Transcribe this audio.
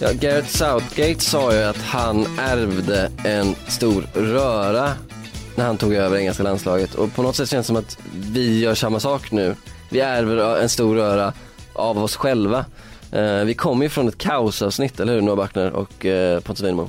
Ja, Gareth Southgate sa ju att han ärvde en stor röra när han tog över engelska landslaget och på något sätt känns det som att vi gör samma sak nu. Vi ärver en stor röra av oss själva. Eh, vi kommer ju från ett kaosavsnitt, eller hur Noah Backner och eh, Pontus Winemo?